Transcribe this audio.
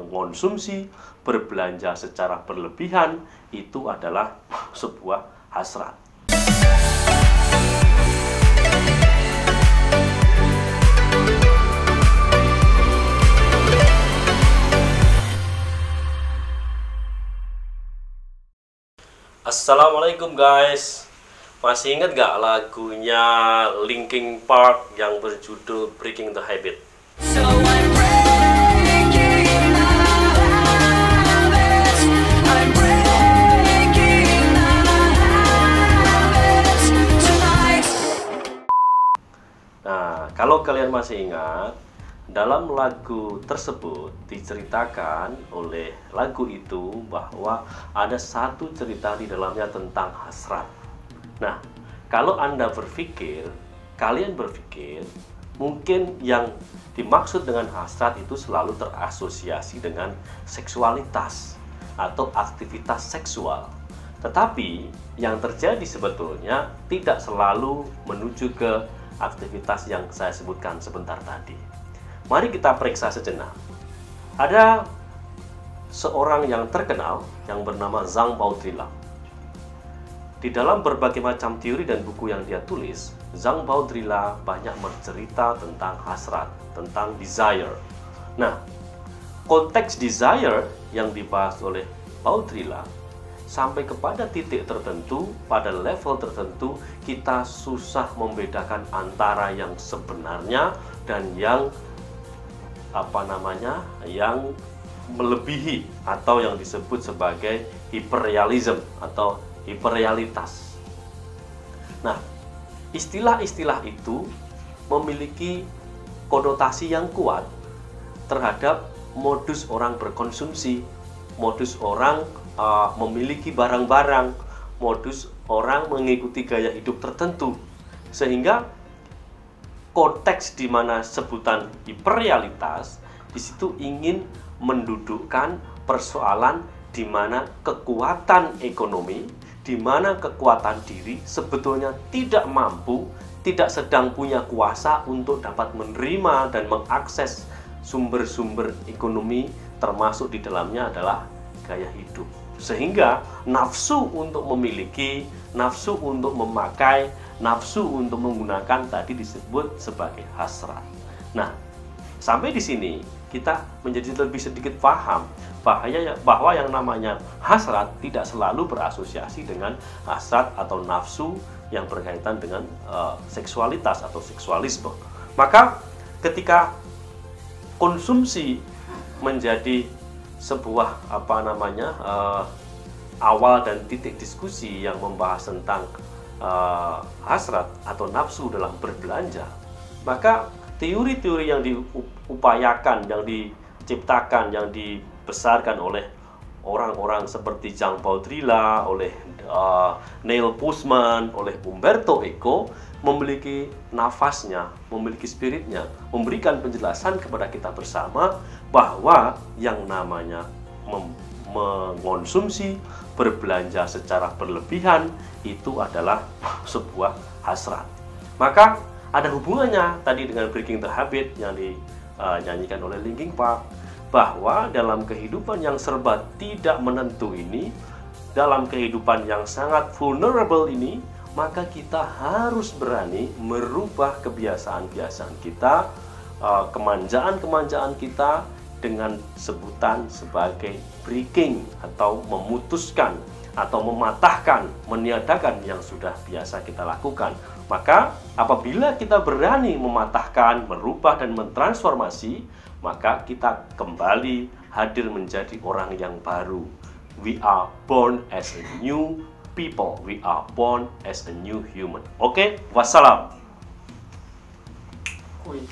mengonsumsi, berbelanja secara berlebihan itu adalah sebuah hasrat. Assalamualaikum guys Masih ingat gak lagunya Linkin Park yang berjudul Breaking the Habit? So kalian masih ingat dalam lagu tersebut diceritakan oleh lagu itu bahwa ada satu cerita di dalamnya tentang hasrat. Nah, kalau Anda berpikir, kalian berpikir mungkin yang dimaksud dengan hasrat itu selalu terasosiasi dengan seksualitas atau aktivitas seksual. Tetapi yang terjadi sebetulnya tidak selalu menuju ke aktivitas yang saya sebutkan sebentar tadi. Mari kita periksa sejenak. Ada seorang yang terkenal yang bernama Zhang Baotrila. Di dalam berbagai macam teori dan buku yang dia tulis, Zhang Baotrila banyak bercerita tentang hasrat, tentang desire. Nah, konteks desire yang dibahas oleh Baotrila sampai kepada titik tertentu, pada level tertentu, kita susah membedakan antara yang sebenarnya dan yang apa namanya yang melebihi atau yang disebut sebagai hiperrealism atau hiperrealitas. Nah, istilah-istilah itu memiliki konotasi yang kuat terhadap modus orang berkonsumsi, modus orang uh, memiliki barang-barang, modus orang mengikuti gaya hidup tertentu, sehingga konteks di mana sebutan hiperrealitas di situ ingin mendudukkan persoalan di mana kekuatan ekonomi, di mana kekuatan diri sebetulnya tidak mampu, tidak sedang punya kuasa untuk dapat menerima dan mengakses sumber-sumber ekonomi termasuk di dalamnya adalah gaya hidup. Sehingga nafsu untuk memiliki, nafsu untuk memakai, nafsu untuk menggunakan tadi disebut sebagai hasrat. Nah, sampai di sini kita menjadi lebih sedikit paham bahaya bahwa yang namanya hasrat tidak selalu berasosiasi dengan hasrat atau nafsu yang berkaitan dengan uh, seksualitas atau seksualisme. Maka ketika konsumsi menjadi sebuah apa namanya uh, awal dan titik diskusi yang membahas tentang uh, hasrat atau nafsu dalam berbelanja, maka teori-teori yang diupayakan, yang diciptakan, yang dibesarkan oleh orang-orang seperti Jean Baudrillard, oleh uh, Neil Postman, oleh Umberto Eco memiliki nafasnya, memiliki spiritnya, memberikan penjelasan kepada kita bersama bahwa yang namanya mengonsumsi, berbelanja secara berlebihan itu adalah sebuah hasrat. Maka ada hubungannya tadi dengan Breaking the Habit yang dinyanyikan oleh Linkin Park bahwa dalam kehidupan yang serba tidak menentu ini, dalam kehidupan yang sangat vulnerable ini, maka kita harus berani merubah kebiasaan-kebiasaan kita, uh, kemanjaan-kemanjaan kita dengan sebutan sebagai breaking atau memutuskan atau mematahkan, meniadakan yang sudah biasa kita lakukan. Maka apabila kita berani mematahkan, merubah dan mentransformasi, maka kita kembali hadir menjadi orang yang baru. We are born as a new people. We are born as a new human. Oke, wassalam. Wih,